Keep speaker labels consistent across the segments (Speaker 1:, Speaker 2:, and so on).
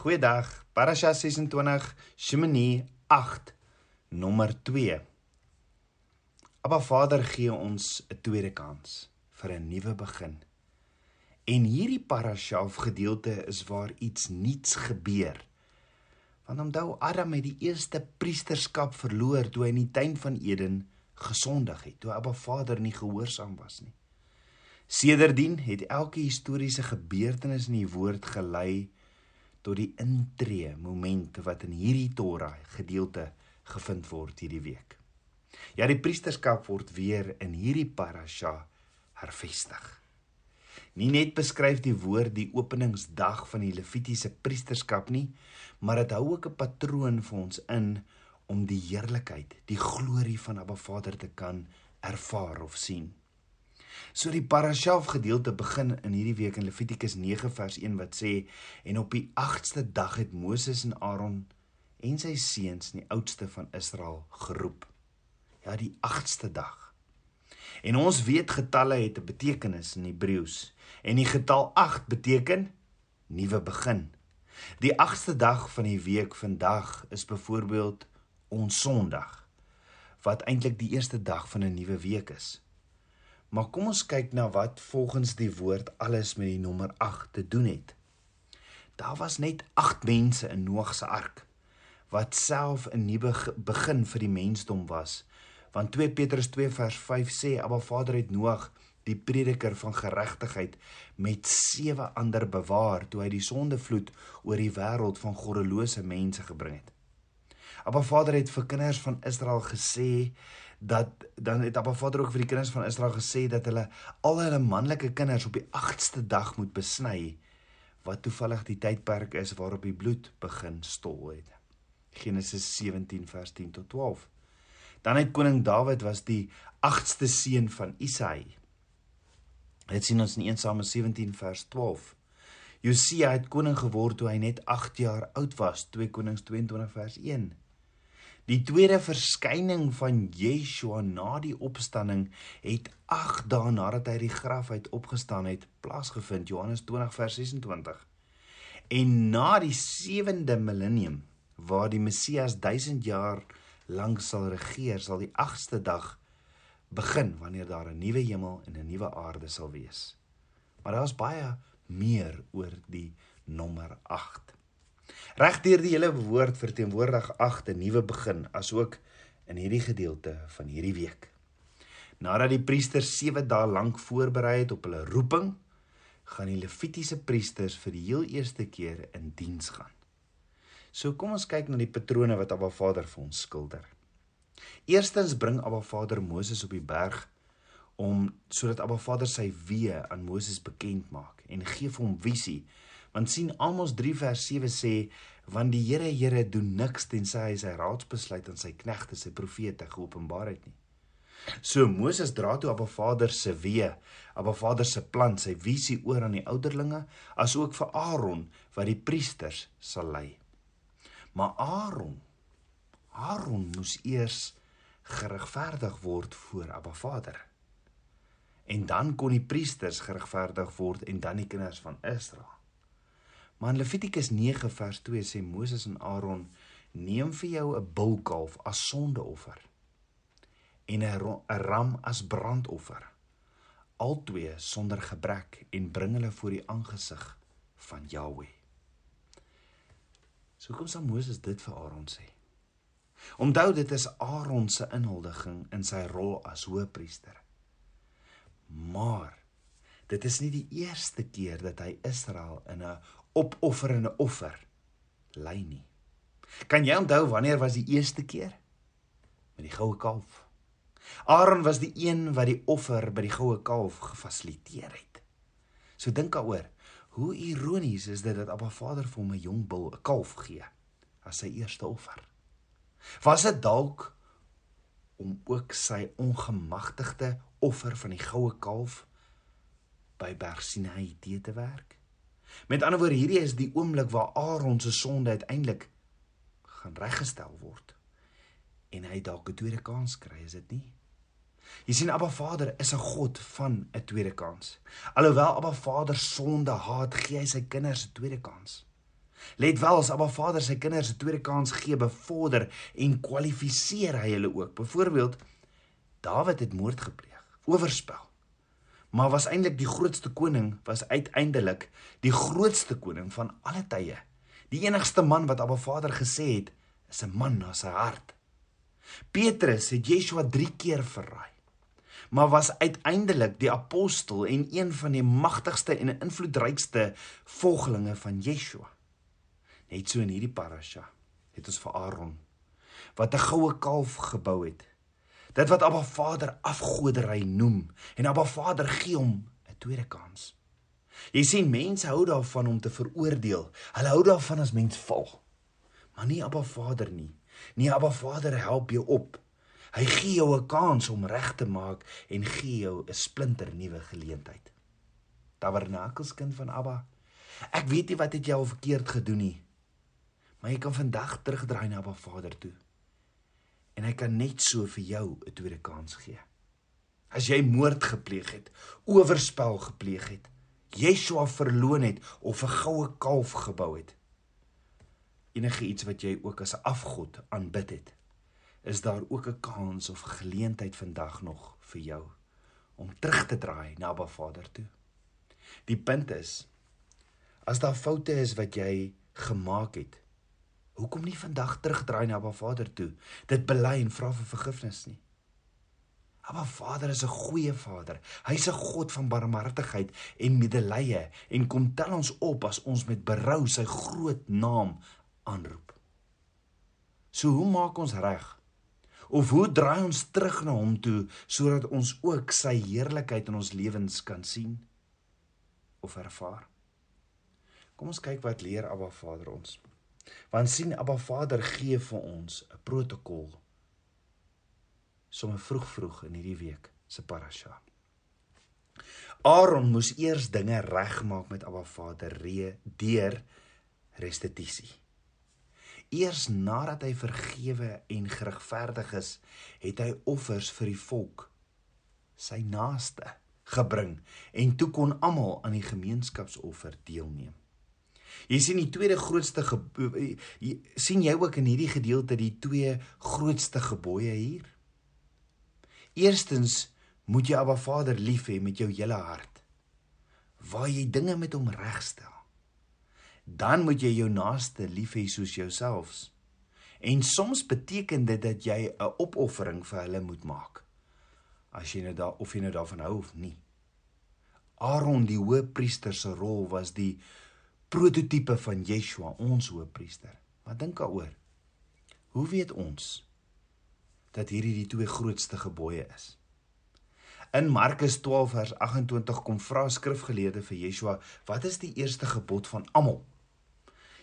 Speaker 1: Goeiedag. Parasha 26 Shemini 8 nommer 2. Abba Vader gee ons 'n tweede kans vir 'n nuwe begin. En hierdie parasha of gedeelte is waar iets nuuts gebeur. Want onthou Adam het die eerste priesterskap verloor toe hy in die tuin van Eden gesondig het, toe Abba Vader nie gehoorsaam was nie. Sedertdien het elke historiese gebeurtenis in die woord gelei tot die intree moment wat in hierdie Torah gedeelte gevind word hierdie week. Ja, die priesterskap word weer in hierdie parasha hervestig. Nie net beskryf die woord die openingsdag van die Levitiese priesterskap nie, maar dit hou ook 'n patroon vir ons in om die heerlikheid, die glorie van Abba Vader te kan ervaar of sien. So die parashaaf gedeelte begin in hierdie week in Levitikus 9 vers 1 wat sê en op die 8ste dag het Moses en Aaron en sy seuns, die oudste van Israel, geroep. Ja, die 8ste dag. En ons weet getalle het 'n betekenis in Hebreëus en die getal 8 beteken nuwe begin. Die 8ste dag van die week vandag is byvoorbeeld ons Sondag wat eintlik die eerste dag van 'n nuwe week is. Maar kom ons kyk na wat volgens die woord alles met die nommer 8 te doen het. Daar was net 8 mense in Noag se ark wat self 'n nuwe begin vir die mensdom was. Want 2 Petrus 2 vers 5 sê: "Abba Vader het Noag, die prediker van geregtigheid, met sewe ander bewaar toe hy die sondevloed oor die wêreld van goddelose mense gebring het." Abba Vader het vir kinders van Israel gesê dat dan het Abba Vader ook vir die kinders van Israel gesê dat hulle al hulle manlike kinders op die 8ste dag moet besny wat toevallig die tydperk is waarop die bloed begin stol het. Genesis 17 vers 10 tot 12. Dan het koning Dawid was die 8ste seun van Isaai. Dit sien ons in 1 Samuel 17 vers 12. Josia het koning geword toe hy net 8 jaar oud was, 2 Konings 22 vers 1. Die tweede verskyning van Yeshua na die opstanding het 8 dae nadat hy die graf uit opgestaan het plaasgevind Johannes 20 vers 26. En na die 7de millennium waar die Messias 1000 jaar lank sal regeer, sal die 8ste dag begin wanneer daar 'n nuwe hemel en 'n nuwe aarde sal wees. Maar daar's baie meer oor die nommer 8. Regdeur die hele woord verteenwoordig 8 'n nuwe begin, asook in hierdie gedeelte van hierdie week. Nadat die priesters 7 dae lank voorberei het op hulle roeping, gaan die Levitiese priesters vir die heel eerste keer in diens gaan. So kom ons kyk na die patrone wat Abba Vader vir ons skilder. Eerstens bring Abba Vader Moses op die berg om sodat Abba Vader sy weë aan Moses bekend maak en gee vir hom visie Want sien Amos 3 vers 7 sê want die Here Here doen niks tensy hy sy raadsbesluit aan sy knegte se profete geopenbaar het nie. So Moses dra toe Abba Vader se wee, Abba Vader se plan, sy visie oor aan die ouderlinge, asook vir Aaron wat die priesters sal lei. Maar Aaron Aaron moes eers geregverdig word voor Abba Vader. En dan kon die priesters geregverdig word en dan die kinders van Israel. Maar in Levitikus 9 vers 2 sê Moses en Aaron: "Neem vir jou 'n bulkalf as sondeoffer en 'n ram as brandoffer, albei sonder gebrek en bring hulle voor die aangesig van Jahweh." So kom sa Moses dit vir Aaron sê. Onthou dit is Aaron se inhuldiging in sy rol as hoëpriester. Maar dit is nie die eerste keer dat hy Israel in 'n opofferende offer lei nie. Kan jy onthou wanneer was die eerste keer? Met die goue kalf. Aaron was die een wat die offer by die goue kalf gefasiliteer het. So dink daaroor, hoe ironies is dit dat Abba Vader vir hom 'n jong bul, 'n kalf gee as sy eerste offer. Was dit dalk om ook sy ongemagtigde offer van die goue kalf by Berg Sinai te werk? Met ander woorde, hierdie is die oomblik waar Aaron se sonde uiteindelik gaan reggestel word en hy dalk 'n tweede kans kry, is dit nie? Jy sien Abba Vader is 'n God van 'n tweede kans. Alhoewel Abba Vader sonde haat, gee hy sy kinders 'n tweede kans. Let wel as Abba Vader sy kinders 'n tweede kans gee, bevorder en kwalifiseer hy hulle ook. Byvoorbeeld Dawid het moord gepleeg, oorspel. Maar was eintlik die grootste koning, was uiteindelik die grootste koning van alle tye. Die enigste man wat Abba Vader gesê het, is 'n man na sy hart. Petrus het Yeshua 3 keer verraai. Maar was uiteindelik die apostel en een van die magtigste en invloedrykste volgelinge van Yeshua. Net so in hierdie parasha het ons vir Aaron wat 'n goue kalf gebou het. Dit wat Abba Vader afgodery noem en Abba Vader gee hom 'n tweede kans. Jy sien mense hou daarvan om te veroordeel. Hulle hou daarvan as mens val. Maar nie Abba Vader nie. Nie Abba Vader help jou op. Hy gee jou 'n kans om reg te maak en gee jou 'n splinter nuwe geleentheid. Tabernakelskind van Abba. Ek weet nie wat het jy al verkeerd gedoen nie. Maar jy kan vandag terugdraai na Abba Vader toe. En hy kan net so vir jou 'n tweede kans gee. As jy moord gepleeg het, oorspel gepleeg het, Yeshua verloon het of 'n goue kalf gebou het, enige iets wat jy ook as 'n afgod aanbid het, is daar ook 'n kans of geleentheid vandag nog vir jou om terug te draai na Abba Vader toe. Die punt is as daar foute is wat jy gemaak het, Hoekom nie vandag terugdraai na Abba Vader toe? Dit bely en vra vir vergifnis nie. Abba Vader is 'n goeie Vader. Hy's 'n God van barmhartigheid en medelee en kom tel ons op as ons met berou sy groot naam aanroep. So hoe maak ons reg? Of hoe draai ons terug na hom toe sodat ons ook sy heerlikheid in ons lewens kan sien of ervaar? Kom ons kyk wat leer Abba Vader ons. Want sien Abba Vader gee vir ons 'n protokol sommer vroeg vroeg in hierdie week se parasha. Aaron moes eers dinge regmaak met Abba Vader re deur restituisie. Eers nadat hy vergewe en geregverdig is, het hy offers vir die volk, sy naaste, gebring en toe kon almal aan die gemeenskapsoffer deelneem. Jy sien die tweede grootste jy, sien jy ook in hierdie gedeelte die twee grootste gebooie hier? Eerstens moet jy Abba Vader lief hê met jou hele hart. Waar jy dinge met hom regstel. Dan moet jy jou naaste lief hê soos jouself. En soms beteken dit dat jy 'n opoffering vir hulle moet maak. As jy nou daar of jy nou daarvan hou of nie. Aaron die hoëpriester se rol was die prototipe van Yeshua, ons hoëpriester. Wat dink daaroor? Hoe weet ons dat hierdie die twee grootste gebooie is? In Markus 12 vers 28 kom vra skrifgeleerde vir Yeshua, wat is die eerste gebod van almal?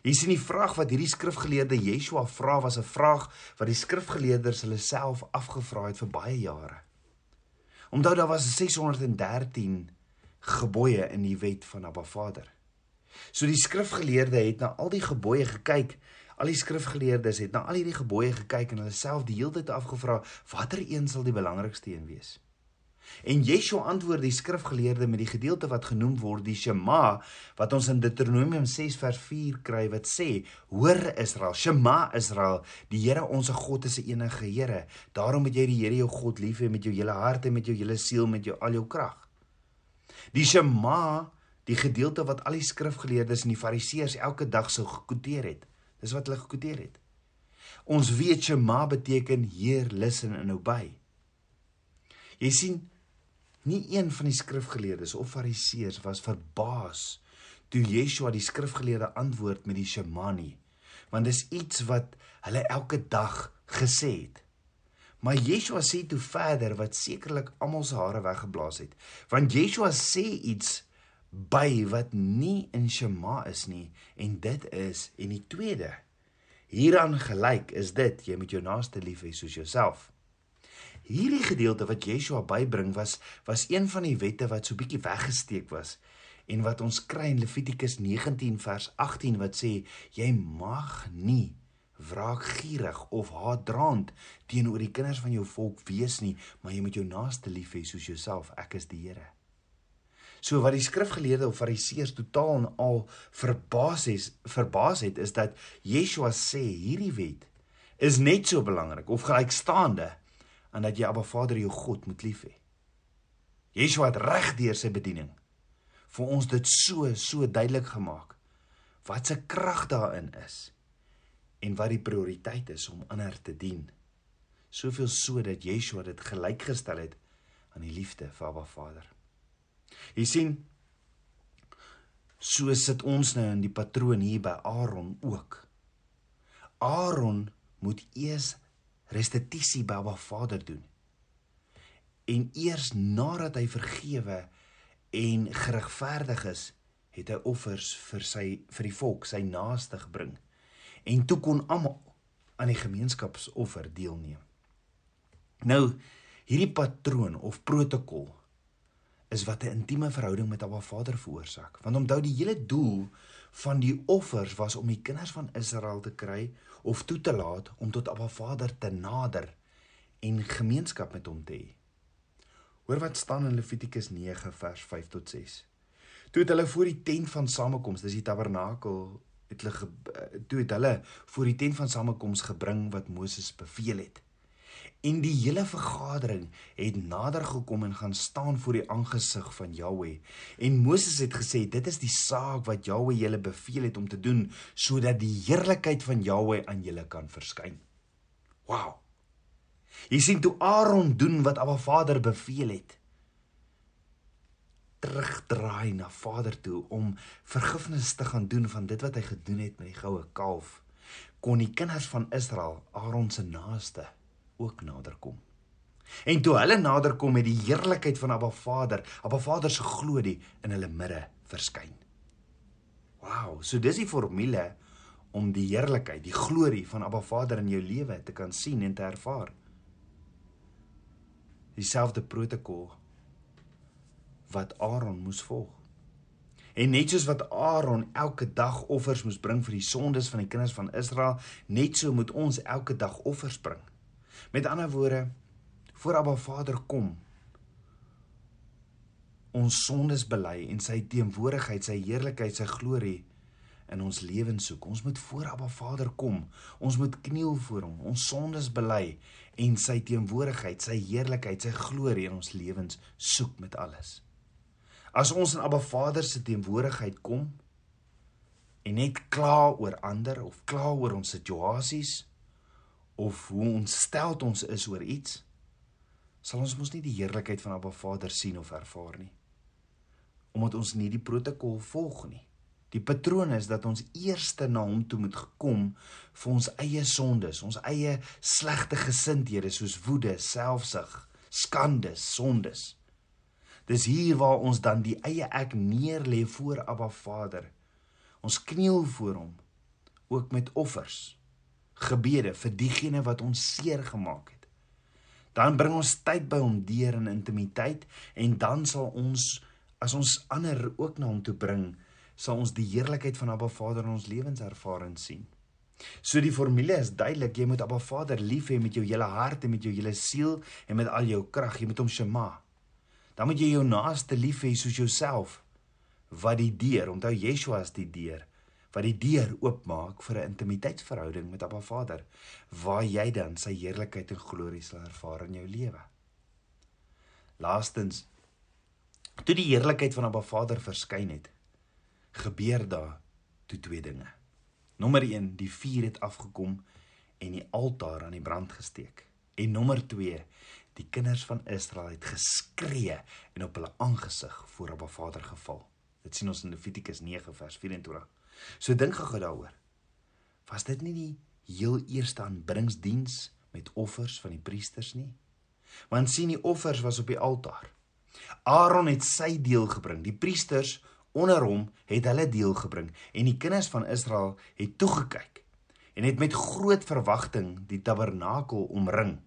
Speaker 1: Jy sien die vraag wat hierdie skrifgeleerde Yeshua vra was 'n vraag wat die skrifgeleerders hulle self afgevra het vir baie jare. Omdat daar was 613 gebooie in die wet van Abba Vader. So die skrifgeleerde het na al die gebooie gekyk. Al die skrifgeleerdes het na al hierdie gebooie gekyk en hulle self die hele tyd afgevra watter een sal die belangrikste een wees. En Yeshua antwoord die skrifgeleerde met die gedeelte wat genoem word die Shema wat ons in Deuteronomium 6 vers 4 kry wat sê: Hoor Israel, Shema Israel, die Here ons God is die enige Here. Daarom moet jy die Here jou God lief hê met jou hele hart en met jou hele siel met jou al jou krag. Die Shema die gedeelte wat al die skrifgeleerdes en die fariseërs elke dag sou gekwoteer het. Dis wat hulle gekwoteer het. Ons weet Shema beteken Heer luister en obey. Jy sien nie een van die skrifgeleerdes of fariseërs was verbaas toe Yeshua die skrifgeleerde antwoord met die Shema nie, want dis iets wat hulle elke dag gesê het. Maar Yeshua sê toe verder wat sekerlik almal se hare weggeblaas het, want Yeshua sê iets by wat nie in Shema is nie en dit is en die tweede hieraan gelyk is dit jy moet jou naaste lief hê soos jouself. Hierdie gedeelte wat Yeshua bybring was was een van die wette wat so bietjie weggesteek was en wat ons kry in Levitikus 19 vers 18 wat sê jy mag nie wraakgierig of haatdraand teenoor die kinders van jou volk wees nie maar jy moet jou naaste lief hê soos jouself ek is die Here So wat die skrifgeleerde of fariseërs totaal en al verbaas is, verbaas het is dat Yeshua sê hierdie wet is net so belangrik of gelykstaande aan dat jy Abba Vader jou God moet lief hê. Yeshua het reg deur sy bediening vir ons dit so so duidelik gemaak wat se krag daarin is en wat die prioriteit is om ander te dien. Soveel so dat Yeshua dit gelykgestel het aan die liefde vir Abba Vader. Jy sien so sit ons nou in die patroon hier by Aaron ook. Aaron moet eers restituisie by Abba Vader doen. En eers nadat hy vergewe en geregverdig is, het hy offers vir sy vir die volk, sy naaste gebring. En toe kon almal aan die gemeenskapsoffer deelneem. Nou, hierdie patroon of protokol is wat 'n intieme verhouding met Abba Vader veroorsaak. Want onthou die hele doel van die offers was om die kinders van Israel te kry of toe te laat om tot Abba Vader te nader en gemeenskap met hom te hê. Hoor wat staan in Levitikus 9 vers 5 tot 6. Toe het hulle voor die tent van samekoms, dis die tabernakel, het hulle toe het hulle voor die tent van samekoms gebring wat Moses beveel het. En die hele vergadering het nader gekom en gaan staan voor die aangesig van Jahweh. En Moses het gesê, dit is die saak wat Jahweh julle beveel het om te doen, sodat die heerlikheid van Jahweh aan julle kan verskyn. Wow. Jy sien toe Aaron doen wat Abba Vader beveel het, terugdraai na Vader toe om vergifnis te gaan doen van dit wat hy gedoen het met die goue kalf, kon die kinders van Israel, Aaron se naaste, ook naderkom. En toe hulle naderkom met die heerlikheid van Abba Vader, Abba Vader se glorie in hulle midde verskyn. Wow, so dis die formule om die heerlikheid, die glorie van Abba Vader in jou lewe te kan sien en te ervaar. Dieselfde protokol wat Aaron moes volg. En net soos wat Aaron elke dag offers moes bring vir die sondes van die kinders van Israel, net so moet ons elke dag offers bring. Met ander woorde, voor Abba Vader kom, ons sondes bely en sy teenwoordigheid, sy heerlikheid, sy glorie in ons lewens soek. Ons moet voor Abba Vader kom. Ons moet kniel voor hom, ons sondes bely en sy teenwoordigheid, sy heerlikheid, sy glorie in ons lewens soek met alles. As ons in Abba Vader se teenwoordigheid kom en net kla oor ander of kla oor ons situasies, of hoe ontsteld ons is oor iets, sal ons mos nie die heerlikheid van Abba Vader sien of ervaar nie. Omdat ons nie die protokol volg nie. Die patroon is dat ons eerste na hom toe moet gekom vir ons eie sondes, ons eie slegte gesindhede soos woede, selfsug, skande, sondes. Dis hier waar ons dan die eie ek neerlê voor Abba Vader. Ons kniel voor hom ook met offers gebede vir diegene wat ons seer gemaak het. Dan bring ons tyd by hom deur in intimiteit en dan sal ons as ons ander ook na hom toe bring, sal ons die heerlikheid van Abba Vader in ons lewens ervaar en sien. So die formule is duidelik, jy moet Abba Vader lief hê met jou hele hart en met jou hele siel en met al jou krag. Jy moet hom shema. Dan moet jy jou naaste lief hê soos jouself. Wat die deur, onthou Yeshua is die deur wat die deur oopmaak vir 'n intimiteitsverhouding met Abba Vader waar jy dan sy heerlikheid en glorie sal ervaar in jou lewe. Laastens toe die heerlikheid van Abba Vader verskyn het, gebeur daar toe twee dinge. Nommer 1, die vuur het afgekom en die altaar aan die brand gesteek. En nommer 2, die kinders van Israel het geskree en op hulle aangesig voor Abba Vader geval. Dit sien ons in Levitikus 9 vers 24. So dink gou daaroor. Was dit nie die heel eerste aanbringingsdiens met offers van die priesters nie? Want sien die offers was op die altaar. Aaron het sy deel gebring. Die priesters onder hom het hulle deel gebring en die kinders van Israel het toegekyk en het met groot verwagting die tabernakel omring.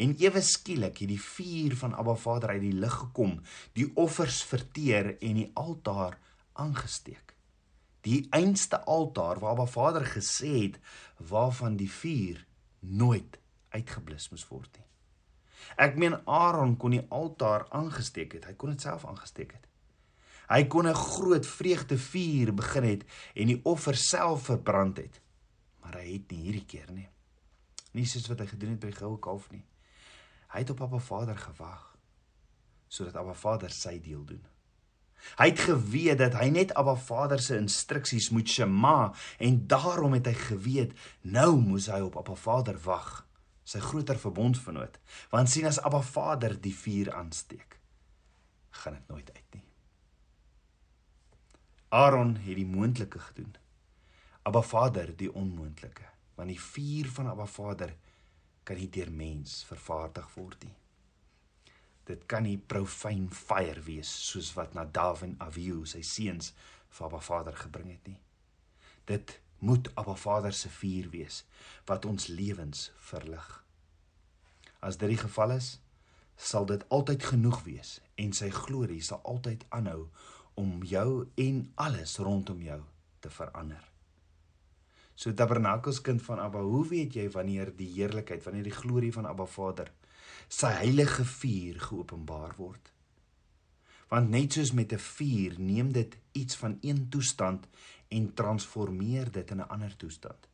Speaker 1: En ewe skielik het die vuur van Abba Vader uit die lug gekom, die offers verteer en die altaar aangesteek die einste altaar waar Abba Vader gesê het waarvan die vuur nooit uitgeblus moes word nie. Ek meen Aaron kon die altaar aangesteek het. Hy kon dit self aangesteek het. Hy kon 'n groot vreugdevuur begin het en die offer self verbrand het. Maar hy het nie hierdie keer nie. Nie soos wat hy gedoen het by goue kalf nie. Hy het op Abba Vader gewag sodat Abba Vader sy deel doen. Hy het geweet dat hy net Abba Vader se instruksies moet shema en daarom het hy geweet nou moes hy op Abba Vader wag, sy groter verbondsvernoot, want sien as Abba Vader die vuur aansteek, gaan dit nooit uit nie. Aaron het die moontlike gedoen. Abba Vader die onmoontlike, want die vuur van Abba Vader kan nie deur mens vervaardig word nie. Dit kan nie profane fire wees soos wat Nadav en Abihu sy seuns vir Abba Vader gebring het nie. Dit moet Abba Vader se vuur wees wat ons lewens verlig. As dit die geval is, sal dit altyd genoeg wees en sy glorie sal altyd aanhou om jou en alles rondom jou te verander. So tabernakels kind van Abba, hoe weet jy wanneer die heerlikheid, wanneer die glorie van Abba Vader sy heilige vuur geopenbaar word? Want net soos met 'n vuur neem dit iets van een toestand en transformeer dit in 'n ander toestand.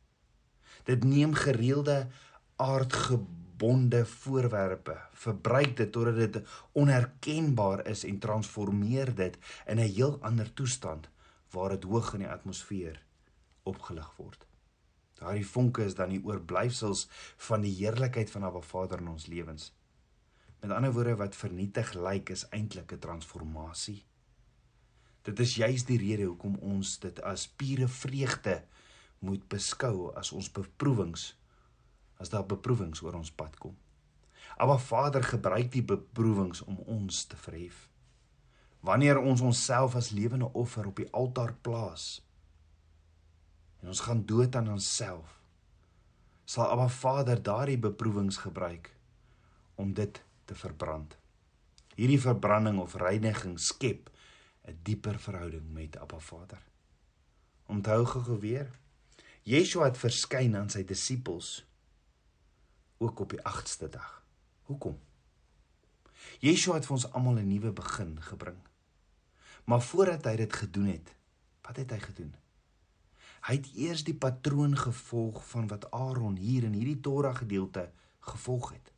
Speaker 1: Dit neem gereelde aardgebonde voorwerpe, verbruik dit totdat dit onherkenbaar is en transformeer dit in 'n heel ander toestand waar dit hoog in die atmosfeer opgelig word. Daardie vonke is dan die oorblyfsels van die heerlikheid van Abba Vader in ons lewens. Met ander woorde wat vernietig lyk is eintlik 'n transformasie. Dit is juis die rede hoekom ons dit as pure vreugde moet beskou as ons beproewings as daar beproewings oor ons pad kom. Abba Vader gebruik die beproewings om ons te verhef. Wanneer ons onsself as lewende offer op die altaar plaas, en ons gaan dood aan onsself, sal Abba Vader daardie beproewings gebruik om dit te verbrand. Hierdie verbranding of reiniging skep 'n dieper verhouding met Abba Vader. Onthou gou weer, Yeshua het verskyn aan sy disippels ook op die 8ste dag. Hoekom? Yeshua het vir ons almal 'n nuwe begin gebring. Maar voordat hy dit gedoen het, wat het hy gedoen? Hy het eers die patroon gevolg van wat Aaron hier in hierdie Torah gedeelte gevolg het.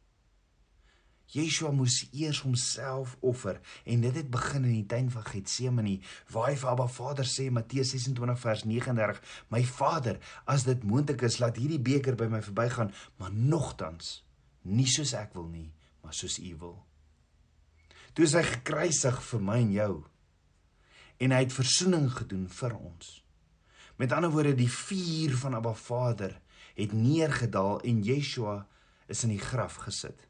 Speaker 1: Yeshua moes eers homself offer en dit het begin in die tuin van Getsemane waar hy vir Abba Vader sê Matteus 26 vers 39 My Vader as dit moontlik is laat hierdie beker by my verbygaan maar nogtans nie soos ek wil nie maar soos U wil. Toe is hy gekruisig vir my en jou en hy het verzoening gedoen vir ons. Met ander woorde, die vuur van Abba Vader het neergedaal en Yeshua is in die graf gesit.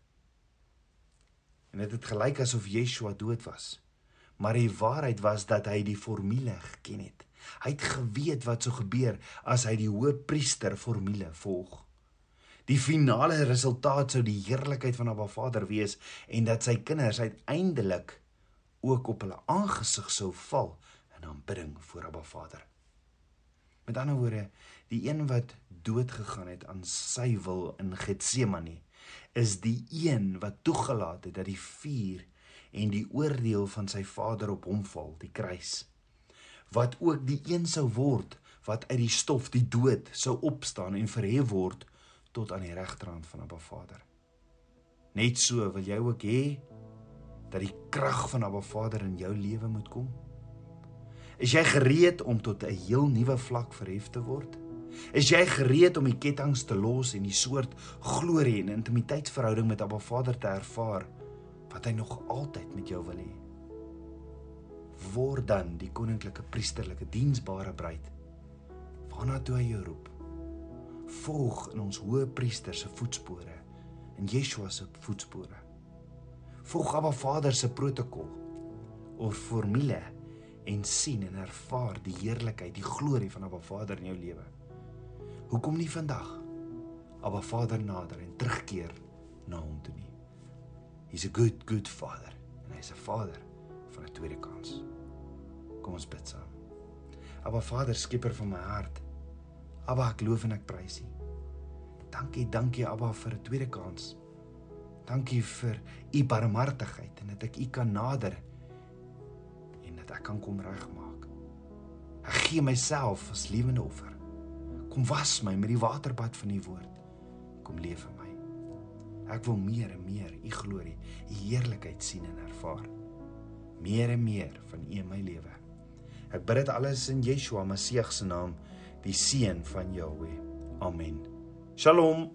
Speaker 1: En dit het, het gelyk asof Yeshua dood was. Maar die waarheid was dat hy die formule geken het. Hy het geweet wat sou gebeur as hy die hoëpriester formule volg. Die finale resultaat sou die heerlikheid van Abba Vader wees en dat sy kinders uiteindelik ook op hulle aangesig sou val in aanbidding voor Abba Vader. Met ander woorde, die een wat dood gegaan het aan sy wil in Getsemane, is die een wat toegelaat het dat die vuur en die oordeel van sy Vader op hom val, die kruis. Wat ook die een sou word wat uit die stof die dood sou opstaan en verhef word tot aan die regterhand van Abba Vader. Net so wil jy ook hê dat die krag van Abba Vader in jou lewe moet kom. Is jy gereed om tot 'n heel nuwe vlak verhef te word? Is jy gereed om die kettinge te los en die soort glorie en intimiteitsverhouding met Abba Vader te ervaar wat hy nog altyd met jou wil hê? Word dan die koninklike priesterlike diensbare bruid waarna toe hy jou roep. Volg in ons hoë priester se voetspore en Yeshua se voetspore. Volg Abba Vader se protokol of formule en sien en ervaar die heerlikheid, die glorie van Abba Vader in jou lewe. Hoekom nie vandag Abba Vader nader en terugkeer na hom toe nie? He's a good good father en hy's 'n vader van 'n tweede kans. Kom ons bid saam. Abba Vader, skieper van my hart. Abba, ek loof en ek prys U. Dankie, dankie Abba vir 'n tweede kans. Dankie vir U barmhartigheid en dat ek U kan nader dat ek kan kom regmaak. Ek gee myself as lewende offer. Kom was my met die waterbad van u woord. Kom leef in my. Ek wil meer en meer u glorie, u heerlikheid sien en ervaar. Meer en meer van u in my lewe. Ek bid dit alles in Yeshua Messie se naam, die seun van Jahweh. Amen. Shalom.